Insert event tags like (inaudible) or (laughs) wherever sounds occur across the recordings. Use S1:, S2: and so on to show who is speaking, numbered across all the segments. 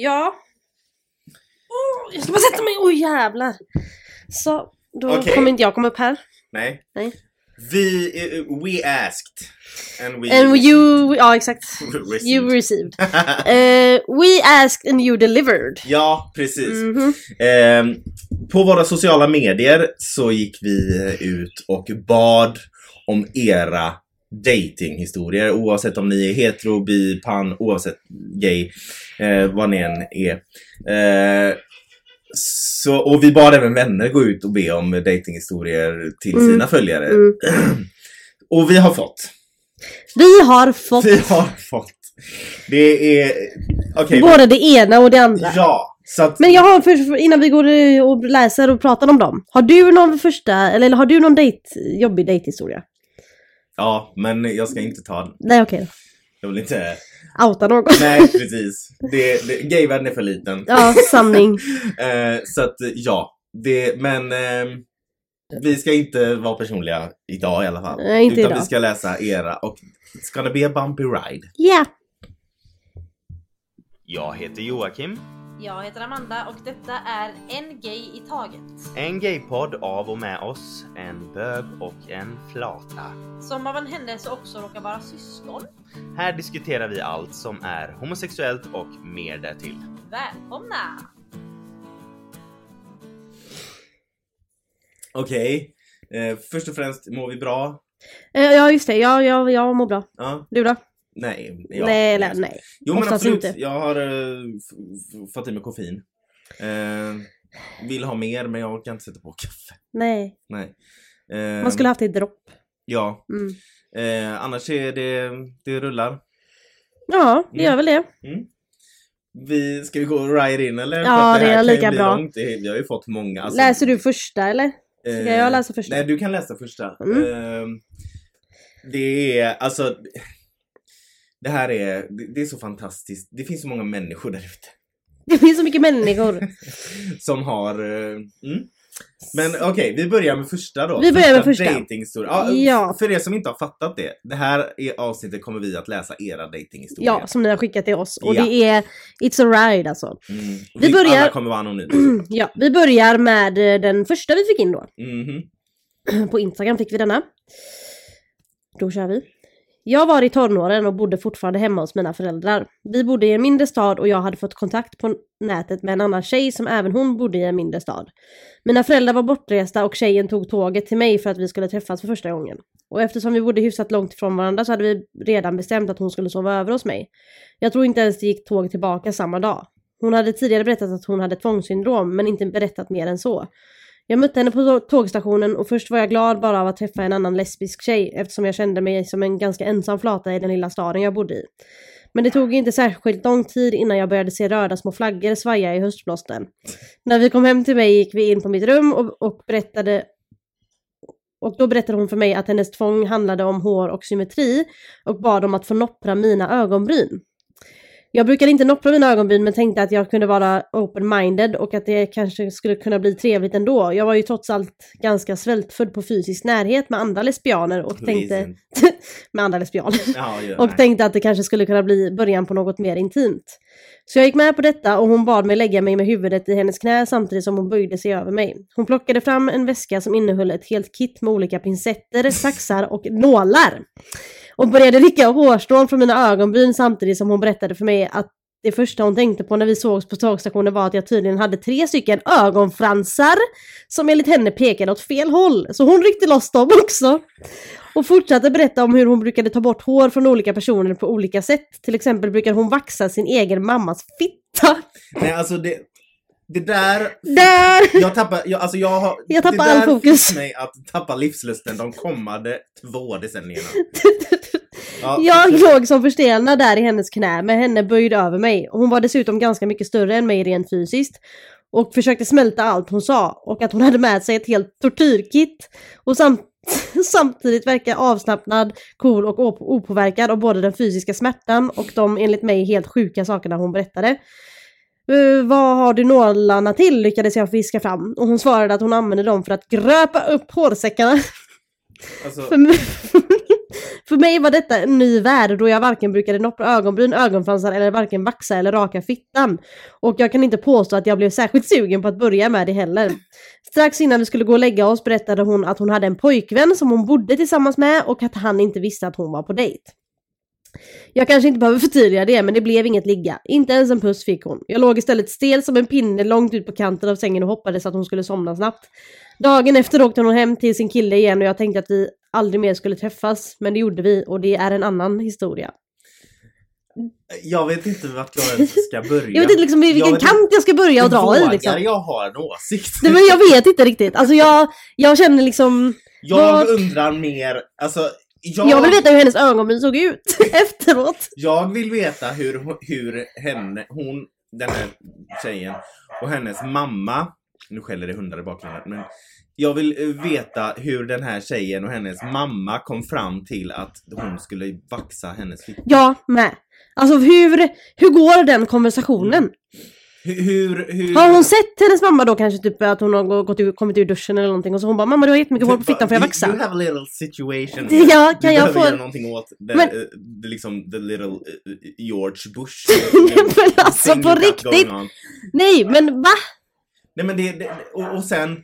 S1: Ja. Oh, jag ska bara sätta mig, oj oh, jävlar. Så, då
S2: Okej.
S1: kommer inte jag komma upp här.
S2: Nej.
S1: Nej.
S2: Vi, eh, we asked. And we...
S1: And you, ja exakt. (laughs)
S2: Received.
S1: You received. (laughs) Eh, we asked and you delivered.
S2: ja, precis.
S1: Mhm.
S2: Ehm, på våra sociala medier så gick vi ut och bad om era datinghistorier oavsett om ni är hetero, bi, pan, oavsett gay, eh, vad ni än är. Eh, så, och vi bad även vänner gå ut och be om datinghistorier till
S1: Mm.
S2: sina följare.
S1: Mm. (clears throat)
S2: Och vi har fått.
S1: Vi har fått
S2: Vi har fått. Det är... Okej.
S1: både det ena och det andra.
S2: Ja. Så att,
S1: Men jag har för, innan vi går och läser och pratar om dem. Har du någon första, eller har du någon date, jobbig dejthistoria?
S2: Ja, men jag ska inte ta den.
S1: Nej okej
S2: Jag vill inte...
S1: Outa någon. (laughs)
S2: Nej, (laughs) precis. Det, det, gayvärlden är för liten.
S1: Ja, sanning. (laughs)
S2: Eh, så att ja, det, men ehm, vi ska inte vara personliga idag i alla fall.
S1: Nej, inte
S2: utan
S1: idag.
S2: vi ska läsa era och it's gonna be a bumpy ride.
S1: Ja.
S3: Jag heter Joakim.
S4: Jag heter Amanda och detta är En Gay i Taget.
S3: En gaypodd av och med oss, en bög och en flata.
S4: Som av en händelse också råkar vara syskon.
S3: Här diskuterar vi allt som är homosexuellt och mer därtill.
S4: Välkomna!
S2: Okej, eh, först och främst mår vi bra?
S1: Eh, Ja just det, ja, ja, jag mår bra.
S2: Ja,
S1: Du då?
S2: Nej. Ja,
S1: nej, eller nej.
S2: Jo men
S1: oftast
S2: absolut,
S1: inte.
S2: jag har eh, f- fått i mig koffein. Eh, vill ha mer men jag orkar inte sätta på kaffe.
S1: Nej.
S2: Nej. Eh,
S1: Man skulle haft det i dropp.
S2: Ja,
S1: Mm.
S2: eh, annars är det, det rullar.
S1: Ja, det
S2: Mm.
S1: gör väl det.
S2: Vi, ska vi gå right in eller?
S1: Ja, det
S2: här
S1: är lika bra.
S2: Långt. Det- Vi har ju fått många. alltså-
S1: Läser du första eller? Ska
S2: eh,
S1: jag läsa första?
S2: Nej, du kan läsa första.
S1: Mm.
S2: Eh, det är alltså... Det här är, det, det är så fantastiskt. Det finns så många människor där ute.
S1: Det finns så mycket människor. (laughs)
S2: som har... eh, Mm. Men okej, vi börjar med första då.
S1: Vi börjar med första.
S2: Datinghistoria. Ja,
S1: Ja.
S2: För er som inte har fattat det. Det här är avsnittet kommer vi att läsa era datinghistorier.
S1: Ja, som ni har skickat till oss. Och
S2: Ja.
S1: det är It's a ride alltså.
S2: Mm.
S1: Vi
S2: Vi
S1: börjar-
S2: Alla kommer vara anonyma. (clears throat)
S1: Ja, vi börjar med eh, den första vi fick in då.
S2: Mhm. (clears throat)
S1: På Instagram fick vi denna. Då kör vi. Jag var i tonåren och bodde fortfarande hemma hos mina föräldrar. Vi bodde i en mindre stad och jag hade fått kontakt på nätet med en annan tjej som även hon bodde i en mindre stad. Mina föräldrar var bortresta och tjejen tog tåget till mig för att vi skulle träffas för första gången. Och eftersom vi bodde hyfsat långt ifrån varandra så hade vi redan bestämt att hon skulle sova över hos mig. Jag tror inte ens det gick tåg tillbaka samma dag. Hon hade tidigare berättat att hon hade tvångssyndrom men inte berättat mer än så. Jag mötte henne på tågstationen och först var jag glad bara av att träffa en annan lesbisk tjej eftersom jag kände mig som en ganska ensam flata i den lilla staden jag bodde i. Men det tog inte särskilt lång tid innan jag började se röda små flaggor svaja i höstblåsten. När vi kom hem till mig gick vi in på mitt rum och, och berättade och då berättade hon för mig att hennes tvång handlade om hår och symmetri och bad om att få noppra mina ögonbryn. Jag brukade inte noppra mina ögonbryn men tänkte att jag kunde vara open-minded och att det kanske skulle kunna bli trevligt ändå. Jag var ju trots allt ganska svältfödd på fysisk närhet med andra lesbianer och tänkte... (laughs) Med andra lesbianer.
S2: Ja, ja,
S1: Och
S2: nej.
S1: tänkte att det kanske skulle kunna bli början på något mer intimt. Så jag gick med på detta och hon bad mig lägga mig med huvudet i hennes knä samtidigt som hon böjde sig över mig. Hon plockade fram en väska som innehöll ett helt kit med olika pincetter, saxar och nålar. Och började rycka hårstrån från mina ögonbryn samtidigt som hon berättade för mig att det första hon tänkte på när vi sågs på tågstationen var att jag tydligen hade tre stycken ögonfransar som enligt henne pekade åt fel håll. Så hon ryckte loss dem också. Och fortsatte berätta om hur hon brukade ta bort hår från olika personer på olika sätt. Till exempel brukade hon vaxa sin egen mammas fitta.
S2: Nej, alltså det... Det där...
S1: Där!
S2: Jag tappar, jag, alltså jag har...
S1: Jag tappar
S2: det
S1: all fokus.
S2: fick mig att tappa livslusten de kommande två decennierna. (laughs) Ja,
S1: Jag låg som förstelnad där i hennes knä med henne böjd över mig. Hon var dessutom ganska mycket större än mig rent fysiskt. Och försökte smälta allt hon sa. Och att hon hade med sig ett helt tortyrkit. Och samt (laughs) samtidigt verka avslappnad, cool och op- opåverkad av både den fysiska smärtan och de enligt mig helt sjuka sakerna hon berättade. "Eh, vad har du nålarna till? lyckades jag fiska fram. Och hon svarade att hon använde dem för att gröpa upp hårsäckarna.
S2: alltså,
S1: För, (laughs) För mig var detta en ny värld då jag varken brukade noppa ögonbryn, ögonfransar eller varken vaxa eller raka fittan. Och jag kan inte påstå att jag blev särskilt sugen på att börja med det heller. Strax innan vi skulle gå och lägga oss berättade hon att hon hade en pojkvän som hon bodde tillsammans med och att han inte visste att hon var på dejt. Jag kanske inte behöver förtydliga det, men det blev inget ligga. Inte ens en puss fick hon. Jag låg istället stel som en pinne långt ut på kanten av sängen och hoppades att hon skulle somna snabbt. Dagen efter åkte hon hem till sin kille igen och jag tänkte att vi aldrig mer skulle träffas, men det gjorde vi och det är en annan historia.
S2: Jag vet inte vart jag ska börja.
S1: Jag vet inte liksom vilken
S2: Jag vet
S1: kant jag ska börja och dra i liksom.
S2: jag ha en åsikt?
S1: Nej, men jag vet inte riktigt. Alltså jag, jag känner liksom...
S2: Jag
S1: Vad-
S2: undrar mer, alltså jag,
S1: Jag vill veta hur hennes ögonbryn såg ut (laughs) efteråt.
S2: jag vill veta hur, hur henne, hon, den här tjejen och hennes mamma, nu skäller det hundar i bakgrunden, men jag vill eh, veta hur den här tjejen och hennes mamma kom fram till att hon skulle vaxa hennes flicka.
S1: Jag med. Alltså hur, hur går den konversationen?
S2: Hur, hur, hur...
S1: Har hon sett hennes mamma då kanske typ att hon har gått ut, kommit ur duschen eller någonting och så hon bara mamma du har jättemycket hår på fittan får jag
S2: You-
S1: vaxa?
S2: You have a little situation. (laughs)
S1: Ja, kan
S2: du
S1: jag få-
S2: göra någonting åt the,
S1: Men-
S2: eh, the, liksom, the little eh, George Bush.
S1: Nej, (laughs) men alltså, på riktigt? Nej men va?
S2: Nej men det, det och, och sen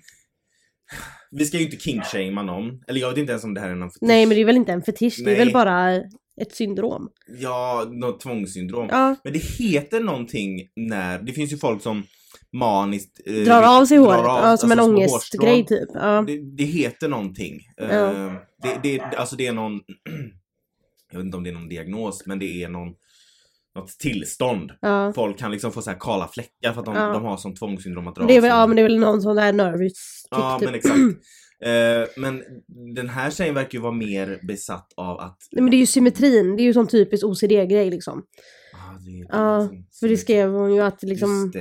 S2: vi ska ju inte kinkshamea någon. Eller jag vet inte ens om det här är någon fetisch.
S1: Nej men det är väl inte en fetisch, det är väl
S2: Nej.
S1: bara ett syndrom.
S2: Ja, något tvångssyndrom.
S1: Ja.
S2: Men det heter någonting när, det finns ju folk som maniskt eh,
S1: Drar av sig
S2: drar
S1: håret,
S2: av-
S1: ja, som en
S2: alltså små
S1: ångestgrej typ. Ja.
S2: Det, det heter någonting.
S1: Ja.
S2: Eh, det, det, alltså det är någon, (clears throat) jag vet inte om det är någon diagnos, men det är någon, något tillstånd.
S1: Ja.
S2: Folk kan liksom få så här kala fläckar för att de,
S1: Ja.
S2: de har sån tvångssyndrom att dra
S1: Det är väl, ja men det är väl någon sån där nervous tick
S2: Ja,
S1: typ.
S2: men exakt. (clears throat) Eh, men den här tjejen verkar ju vara mer besatt av att...
S1: Nej men det är ju symmetrin, det är ju sån typisk OCD-grej liksom.
S2: Ah, det,
S1: Ja, För det skrev hon ju att liksom,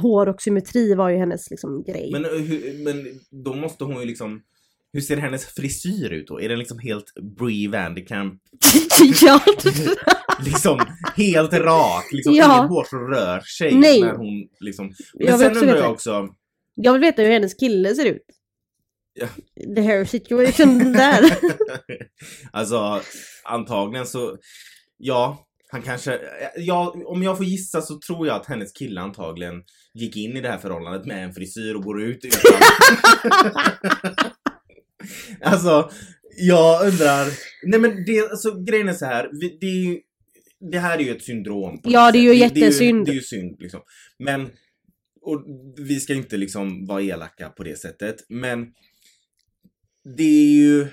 S1: hår och symmetri var ju hennes liksom grej.
S2: Men, eh, hur, men då måste hon ju liksom... Hur ser hennes frisyr ut då? Är den liksom helt Brie Vanderkamp? (laughs)
S1: ja,
S2: Liksom helt rak? Liksom
S1: Ja.
S2: inget hår rör sig
S1: Nej.
S2: när hon liksom... Men
S1: Jag
S2: sen undrar jag också...
S1: jag vill veta hur hennes kille ser ut.
S2: Ja.
S1: The hair situation där. (laughs)
S2: alltså antagligen så... Ja, han kanske... Ja, om jag får gissa så tror jag att hennes kille antagligen gick in i det här förhållandet med en frisyr och går ut utan... (laughs) (laughs) alltså, jag undrar... Nej men det, alltså grejen är så här. Det, är ju, det här är ju ett syndrom.
S1: Ja, det är ju
S2: sätt.
S1: jättesynd.
S2: Det, är ju synd liksom. Men... Och vi ska inte liksom vara elaka på det sättet. Men... Det är ju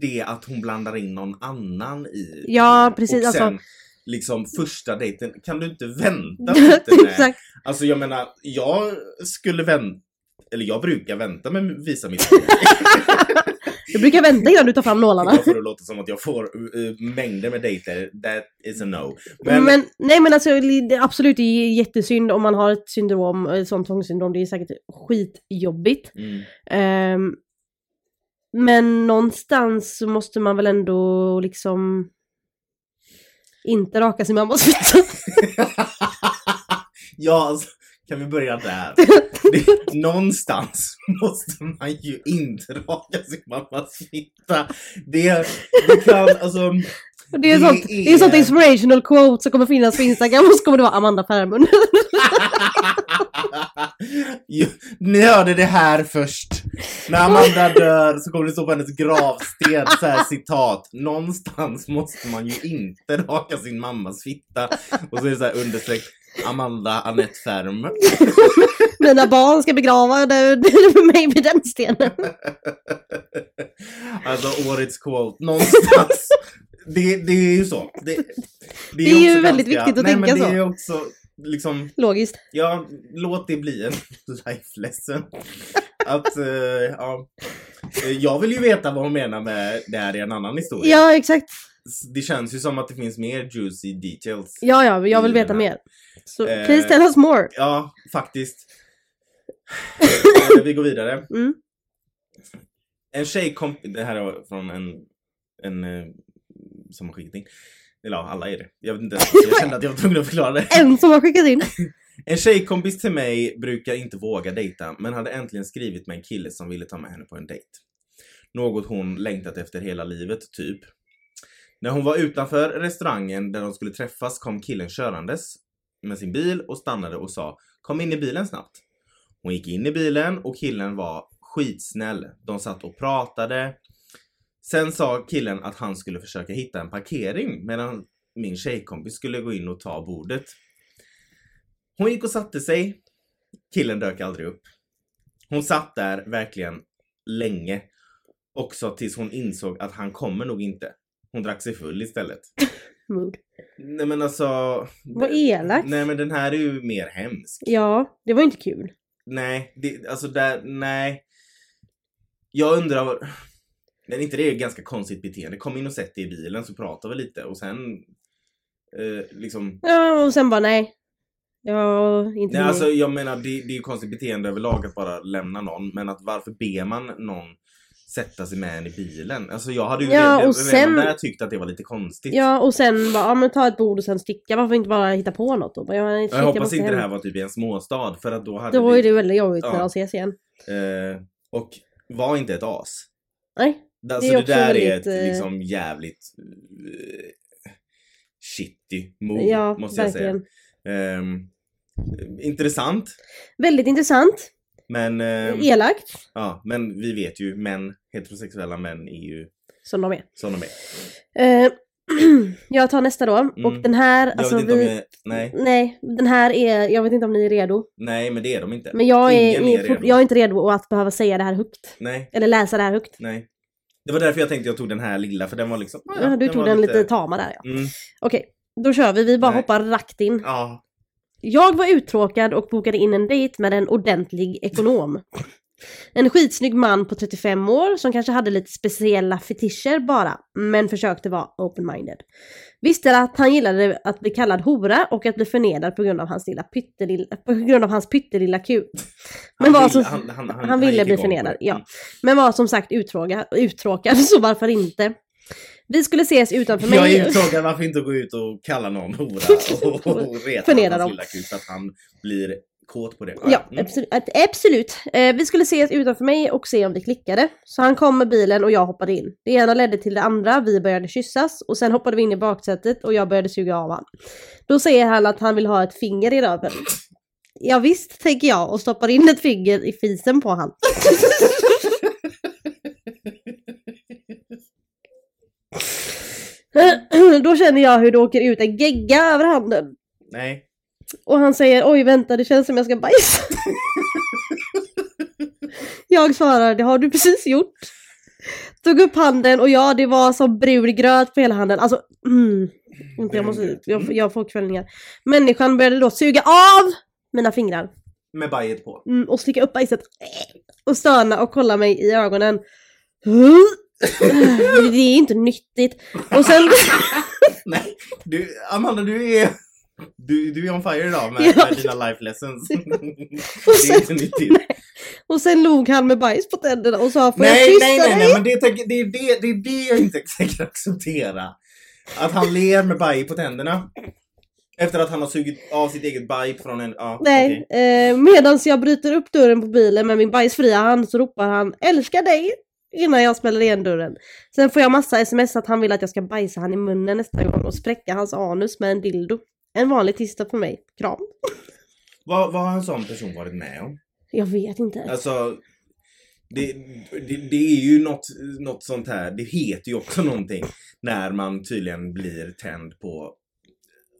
S2: det att hon blandar in någon annan i
S1: Ja, precis,
S2: Och sen
S1: alltså-
S2: liksom första dejten, kan du inte vänta (laughs) lite.
S1: Exakt.
S2: Alltså jag menar, jag skulle vänta, eller jag brukar vänta med visa mitt (laughs)
S1: Du brukar vänta innan du tar fram nålarna.
S2: Jag får det låta som att jag får uh, mängder med dejter. That is a no. Men,
S1: Men, nej men alltså absolut det är jättesynd om man har ett syndrom, ett sånt tvångssyndrom, det är säkert skitjobbigt.
S2: mm,
S1: Ehm, men någonstans så måste man väl ändå liksom inte raka sin mammas fitta. (laughs)
S2: ja, alltså, kan vi börja där? (laughs) Det, någonstans måste man ju inte raka sin mammas fitta. Det, det kan, alltså...
S1: Det är,
S2: Det
S1: sånt, det är sånt inspirational quote som kommer finnas på Instagram och så kommer det vara Amanda Färmund. (laughs)
S2: Jo, Ni hörde det här först. När Amanda dör så kommer det stå på hennes gravsten så här citat. Någonstans måste man ju inte raka sin mammas fitta. Och så är det så här understreck. Amanda Anette Färm. (laughs)
S1: Mina barn ska begrava det, det mig vid den stenen. (laughs)
S2: Alltså årets quote. Någonstans. (laughs) Det, det är ju så. Det,
S1: Det är ju väldigt viktigt att
S2: nej,
S1: tänka
S2: men det
S1: så.
S2: är ju också liksom
S1: Logiskt.
S2: Ja, låt det bli en life lesson. Att, eh, ja. Jag vill ju veta vad hon menar med det här i en annan historia.
S1: Ja, exakt.
S2: Det känns ju som att det finns mer juicy details.
S1: Ja, ja, jag vill veta mer. Så
S2: Eh,
S1: please tell us more.
S2: Ja, faktiskt. (laughs) Vi går vidare.
S1: Mm.
S2: En tjej kom... Det här är från en, en eh, som har skickat in. Eller ja, alla är det. Jag vet inte. Jag kände att jag var tvungen att förklara det.
S1: En som har skickat in. (laughs)
S2: En tjejkompis till mig brukar inte våga dejta men hade äntligen skrivit med en kille som ville ta med henne på en dejt. Något hon längtat efter hela livet, typ. När hon var utanför restaurangen där de skulle träffas kom killen körandes med sin bil och stannade och sa Kom in i bilen snabbt. Hon gick in i bilen och killen var skitsnäll. De satt och pratade. Sen sa killen att han skulle försöka hitta en parkering medan min tjejkompis skulle gå in och ta bordet. Hon gick och satte sig. Killen dök aldrig upp. Hon satt där verkligen länge. Också tills hon insåg att han kommer nog inte. Hon drack sig full istället. (laughs)
S1: Mood.
S2: Nej men alltså...
S1: Vad elakt.
S2: Nej men den här är ju mer hemsk.
S1: Ja, det var inte kul.
S2: Nej, det, alltså där, nej. Jag undrar... Men inte det är ganska konstigt beteende? Kom in och sätt dig i bilen så pratar vi lite och sen... Eh, liksom...
S1: Ja, och sen bara nej. Ja, inte
S2: Nej alltså jag menar det, det är ju konstigt beteende överlag att bara lämna någon. Men att varför ber man någon sätta sig med en i bilen? Alltså jag hade ju
S1: Ja,
S2: redan,
S1: och sen-
S2: där tyckt att det var lite konstigt.
S1: Ja, och sen bara, ja men ta ett bord och sen sticka. Varför inte bara hitta på något då? Bara, ja, shit,
S2: jag hoppas inte
S1: hem.
S2: det här var typ i en småstad för att då hade
S1: Då är
S2: vi...
S1: det väldigt jobbigt när
S2: Ja.
S1: de ses igen.
S2: Eh, och var inte ett as.
S1: Nej.
S2: Alltså
S1: är
S2: det, där är
S1: väldigt,
S2: ett
S1: eh,
S2: liksom jävligt eh, shitty move
S1: Ja,
S2: måste jag
S1: verkligen.
S2: säga. Ehm, intressant.
S1: Väldigt intressant.
S2: Men, ehm,
S1: Elakt.
S2: ja, men vi vet ju män, heterosexuella män är ju
S1: Som de är.
S2: som de är.
S1: Eh, (clears throat) jag tar nästa då. Och den här,
S2: Jag
S1: alltså vi...
S2: jag, nej,
S1: Nej, den här är, jag vet inte om ni är redo.
S2: nej men det är de inte.
S1: Men jag är,
S2: Ingen är
S1: är,
S2: redo.
S1: jag är inte redo att behöva säga det här högt.
S2: Nej,
S1: Eller läsa det här högt.
S2: nej. Det var därför jag tänkte jag tog den här lilla för den var liksom... ah,
S1: Ja, du tog
S2: var
S1: den lite tama där ja.
S2: Mm,
S1: Okej, då kör vi. Vi bara
S2: Nej.
S1: hoppar rakt in.
S2: ja.
S1: Jag var uttråkad och bokade in en dejt med en ordentlig ekonom. (laughs) En skitsnygg man på 35 år som kanske hade lite speciella fetischer bara, men försökte vara open-minded. Visste att han gillade att bli kallad hora och att bli förnedrad på grund av hans lilla pyttelilla, på grund av hans pyttelilla kuk. Men
S2: Han,
S1: var så-
S2: han, han, han,
S1: han ville bli förnedrad, ja.
S2: Mm.
S1: Men var som sagt uttråkad, uttråkad, (laughs) så varför inte? Vi skulle ses utanför mig.
S2: Jag är uttråkad, varför inte gå ut och kalla någon hora och, och (laughs) reta
S1: Förnedra
S2: hans
S1: dem.
S2: lilla kuk så att han blir kåt på det.
S1: Ja,
S2: Mm.
S1: absolut. absolut. Eh, vi skulle ses utanför mig och se om vi klickade. Så han kom med bilen och jag hoppade in. Det ena ledde till det andra, vi började kyssas och sen hoppade vi in i baksätet och jag började suga av han. Då säger han att han vill ha ett finger i röven. Ja, visst, tänker jag och stoppar in ett finger i fisen på han. (laughs) (clears throat) Då känner jag hur det åker ut en gegga över handen.
S2: Nej.
S1: Och han säger oj vänta det känns som jag ska bajsa. (laughs) jag svarar det har du precis gjort. Tog upp handen och ja det var som brun gröt på hela handen. Alltså mm, inte jag, måste, jag, jag får kvällningar. Människan började då suga av mina fingrar
S2: Med bajet på.
S1: mm, och slicka upp bajset. Och stöna och kolla mig i ögonen. (laughs) Det är inte nyttigt. Och sen...
S2: Nej, du, Amanda du är... Du, du är on fire idag med, med dina life lessons. (laughs) Det är inte nyttigt. (laughs)
S1: och sen log han med bajs på tänderna och sa får jag
S2: Nej,
S1: kyssa
S2: nej, nej,
S1: dig?
S2: nej, men det, det, det, det är det jag inte (laughs) tänker acceptera. Att han ler med baj på tänderna. Efter att han har sugit av sitt eget baj från en... Ja,
S1: Nej,
S2: okej.
S1: eh, medan jag bryter upp dörren på bilen med min bajsfria hand så ropar han älskar dig innan jag smäller igen dörren. Sen får jag massa sms att han vill att jag ska bajsa han i munnen nästa gång och spräcka hans anus med en dildo. En vanlig tisdag för mig. Kram.
S2: Vad, vad har en sån person varit med om?
S1: Jag vet inte.
S2: Alltså, det, det, det är ju något, något sånt här, det heter ju också någonting när man tydligen blir tänd på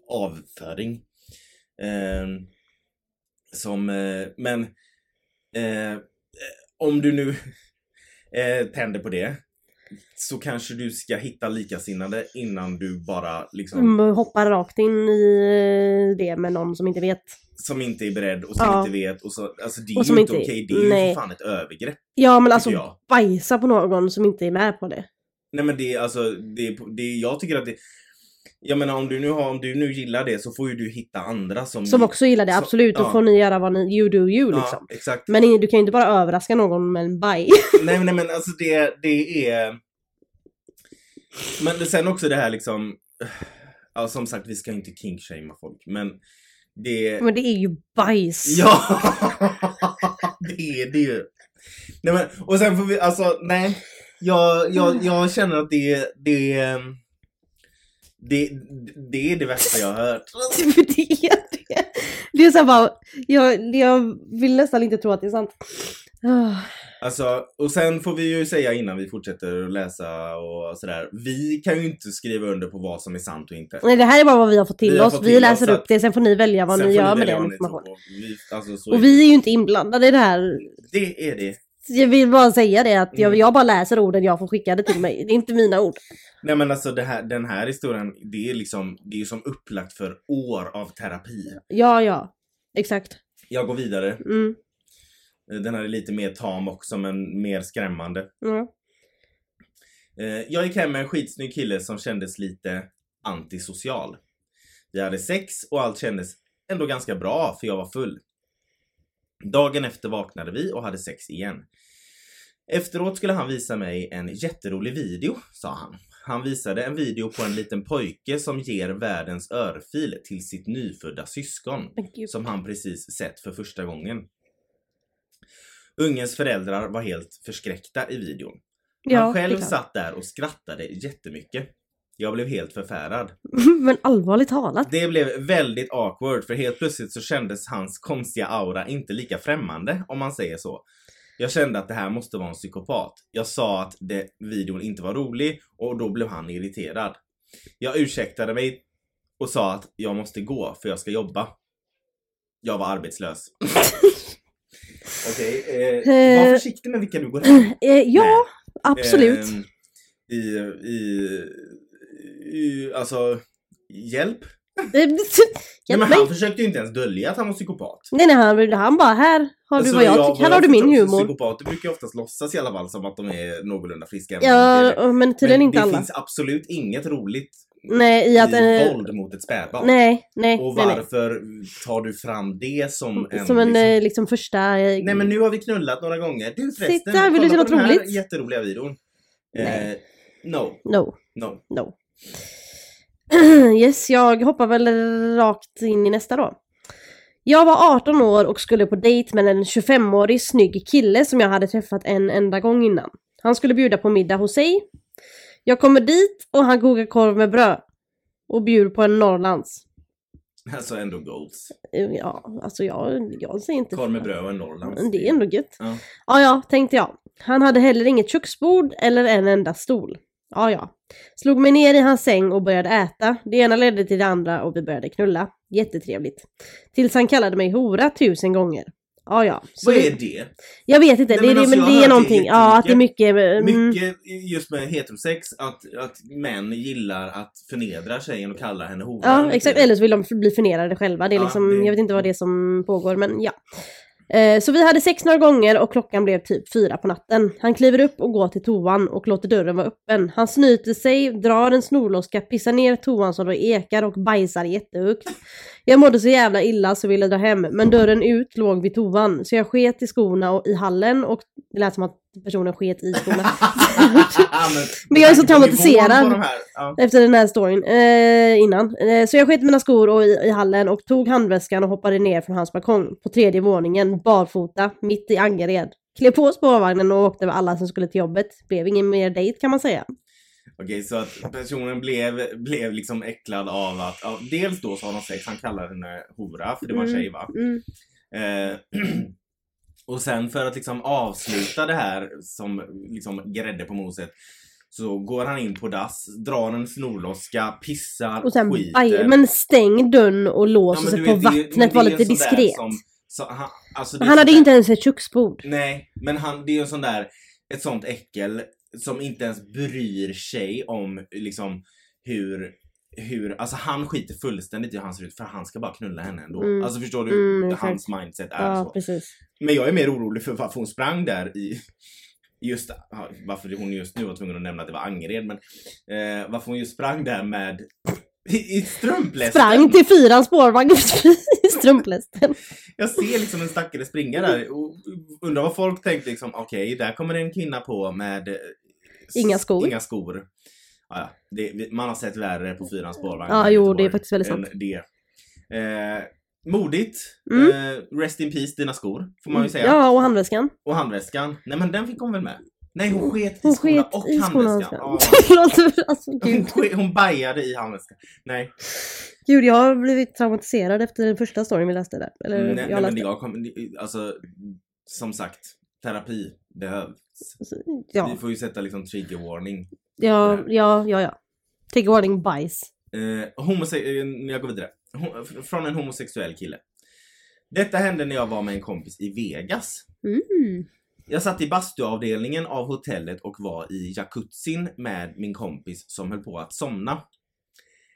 S2: avföring. Ehm, som, eh, men eh, om du nu eh, tänder på det så kanske du ska hitta likasinnade innan du bara liksom
S1: Mm, hoppar rakt in i eh, det med någon som inte vet.
S2: som inte är beredd och som
S1: Ja.
S2: inte vet och så, alltså det är
S1: Och
S2: ju
S1: som
S2: inte okej, det är ju
S1: nej.
S2: för fan ett övergrepp.
S1: Ja men alltså
S2: jag.
S1: bajsa på någon som inte är med på det.
S2: Nej men det är alltså, det, är- det, är- jag tycker att det jag menar om du nu har, om du nu gillar det så får ju du hitta andra som...
S1: Som också gillar det,
S2: så-
S1: absolut. Då
S2: ja.
S1: får ni göra vad ni, you do you liksom.
S2: Ja, exakt.
S1: Men du kan ju inte bara överraska någon med en baj. (laughs)
S2: nej, nej men alltså det, det är... Men sen också det här liksom... Ja som sagt vi ska inte kinkshamea folk men det...
S1: Men det är ju bajs.
S2: Ja! (laughs) det är det ju. Nej men, och sen får vi, alltså nej. Jag, jag, jag känner att det, det, Det, det är det värsta jag har hört. (laughs)
S1: Det är det. Det är så bara, jag, jag vill nästan inte tro att det är sant. Ah.
S2: Alltså, och sen får vi ju säga innan vi fortsätter att läsa och sådär. Vi kan ju inte skriva under på vad som är sant och inte.
S1: Nej det här är bara vad vi har fått till
S2: Vi
S1: oss.
S2: fått
S1: vi
S2: till
S1: läser
S2: oss,
S1: upp det, sen får ni välja vad ni gör med
S2: välja
S1: den
S2: ni
S1: informationen.
S2: Vi, alltså, så är
S1: Och vi är ju inte inblandade i det här.
S2: Det är det.
S1: Jag vill bara säga det att jag,
S2: Mm.
S1: jag bara läser orden jag får skickade till mig. Det är inte mina ord.
S2: Nej men alltså här, den här historien, det är liksom, det är som upplagt för år av terapi.
S1: Ja, ja. Exakt.
S2: Jag går vidare.
S1: Mm.
S2: Den här är lite mer tam också men mer skrämmande. Eh, Jag gick hem med en skitsnygg kille som kändes lite antisocial. Vi hade sex och allt kändes ändå ganska bra för jag var full. Dagen efter vaknade vi och hade sex igen. Efteråt skulle han visa mig en jätterolig video, sa han. Han visade en video på en liten pojke som ger världens örfil till sitt nyfödda syskon som han precis sett för första gången. Ungens föräldrar var helt förskräckta i videon.
S1: Ja,
S2: Han
S1: är
S2: själv satt där och skrattade jättemycket. Jag blev helt förfärad. (laughs)
S1: Men allvarligt talat.
S2: Det blev väldigt awkward för helt plötsligt så kändes hans konstiga aura inte lika främmande om man säger så. Jag kände att det här måste vara en psykopat. Jag sa att det, videon inte var rolig och då blev han irriterad. Jag ursäktade mig och sa att jag måste gå för jag ska jobba. Jag var arbetslös. (laughs) Okej, eh, var
S1: Eh.
S2: försiktig med vilka du går hem
S1: Eh, ja,
S2: Nej.
S1: absolut.
S2: I, i, i, alltså, hjälp?
S1: Eh,
S2: Nej, (laughs)
S1: Hjälp
S2: men
S1: mig.
S2: han försökte ju inte ens dölja att han var psykopat.
S1: Nej, nej, han, han bara här har du
S2: Alltså,
S1: vad jag
S2: jag-
S1: tycker. Här har du min humor.
S2: Psykopater brukar ju oftast låtsas i alla fall som att de är någorlunda friska. det.
S1: Ja, men tydligen inte
S2: det
S1: alla.
S2: finns absolut inget roligt
S1: Nej, i att...
S2: i
S1: eh,
S2: våld mot ett spädbarn.
S1: nej, nej,
S2: Och
S1: nej, nej.
S2: varför tar du fram det som en...
S1: Som en
S2: liksom,
S1: eh, liksom första... eh,
S2: Nej men nu har vi knullat några gånger. Du förresten,
S1: Sitt där, vill du
S2: kolla på den här
S1: roligt?
S2: jätteroliga videon. Eh,
S1: Nej.
S2: no,
S1: No,
S2: no.
S1: no. (clears throat) yes, jag hoppar väl rakt in i nästa då. Jag var 18 år och skulle på dejt med en 25-årig snygg kille som jag hade träffat en enda gång innan. Han skulle bjuda på middag hos sig. Jag kommer dit och han kokar korv med bröd. Och bjuder på en Norrlands.
S2: Alltså ändå goals.
S1: Eh, Ja, alltså jag, jag säger inte...
S2: Korv med bröd och en Norrlands.
S1: Men det är ändå gött.
S2: Ja.
S1: Ja, ja, tänkte jag. Han hade heller inget köksbord eller en enda stol. Ja, ja. Slog mig ner i hans säng och började äta. Det ena ledde till det andra och vi började knulla. Jättetrevligt. Tills han kallade mig hora tusen gånger. Ja, ja. Så
S2: Vad är det?
S1: Jag vet inte,
S2: Nej,
S1: det,
S2: men
S1: det,
S2: alltså,
S1: men det är
S2: hört det
S1: någonting. Ja, att det är mycket... Mm,
S2: Mycket just med heterosex, att, att män gillar att förnedra tjejen och kalla henne hora.
S1: Ja, exakt. Eller så vill de bli förnedrade själva. Det är
S2: Ja,
S1: liksom,
S2: det-
S1: Jag vet inte vad det är som pågår, men ja. Eh, Så vi hade sex några gånger och klockan blev typ fyra på natten. Han kliver upp och går till toan och låter dörren vara öppen. Han snyter sig, drar en snorloska, pissar ner toan som då ekar och bajsar jättehögt. Jag mådde så jävla illa så ville dra hem, men dörren ut låg vid toan. Så jag sket i skorna och i hallen och det lät som att personen sket i skorna. (laughs) Men jag är så traumatiserad.
S2: Ja.
S1: Efter den här storyn eh, innan. Eh, så jag sket mina skor och i, i hallen och tog handväskan och hoppade ner från hans balkong på tredje våningen, barfota, mitt i Angered. Klev på spårvagnen och åkte med alla som skulle till jobbet. Blev ingen mer dejt kan man säga.
S2: Okej, så att personen blev, blev liksom äcklad av att, ja, dels då så har de sex, han kallar henne hora, för det var en
S1: Mm.
S2: tjej va?
S1: Mm.
S2: Eh, (clears throat) och sen för att liksom avsluta det här som liksom grädde på moset så går han in på dass, drar en snorloska, pissar,
S1: Och sen
S2: skiter.
S1: aj, men stäng dörren och lås
S2: Ja,
S1: och sätt på
S2: vet,
S1: vattnet, var lite
S2: där
S1: diskret.
S2: som- så han, alltså
S1: Han hade
S2: sån
S1: inte
S2: där-
S1: ens ett köksbord.
S2: Nej, men han, det är ju en sån där, ett sånt äckel som inte ens bryr sig om liksom hur, hur, alltså han skiter fullständigt i hur han ser ut för han ska bara knulla henne ändå.
S1: Mm.
S2: Alltså förstår du?
S1: Mm, exakt.
S2: hans mindset är
S1: Ja,
S2: så.
S1: precis.
S2: Men jag är mer orolig för varför hon sprang där i Just varför hon just nu var tvungen att nämna att det var Angered men eh, varför hon just sprang där med i, strumplästen.
S1: Sprang till fyran spårvagn (laughs) i strumplästen.
S2: Jag ser liksom en stackare springa där och undrar vad folk tänkte liksom, okej, där kommer en kvinna på med eh,
S1: Inga skor.
S2: Inga skor. Ja, det, man har sett värre på fyrans spårvagn.
S1: Ja, jo, det är faktiskt väldigt sant.
S2: Det. Eh, modigt.
S1: Mm.
S2: Eh, rest in peace dina skor, får man ju säga.
S1: Ja, och handväskan.
S2: Och handväskan. Nej men den fick hon väl med? Nej hon sket i
S1: Hon
S2: skorna
S1: sket
S2: och
S1: i skorna och
S2: handväskan. (laughs)
S1: alltså,
S2: Hon, hon bajade i handväskan. Nej.
S1: gud, jag har blivit traumatiserad efter den första storyn vi läste där. Eller
S2: Mm, nej,
S1: jag
S2: nej men
S1: läste.
S2: jag kom, alltså som sagt, terapi behövs.
S1: Ja,
S2: Vi får ju sätta liksom trigger warning.
S1: Ja, ja, ja, ja. A warning bajs.
S2: Eh, homose- eh, jag går vidare. Ho- från en homosexuell kille. Detta hände när jag var med en kompis i Vegas.
S1: Mm.
S2: Jag satt i bastuavdelningen av hotellet och var i jacuzzin med min kompis som höll på att somna.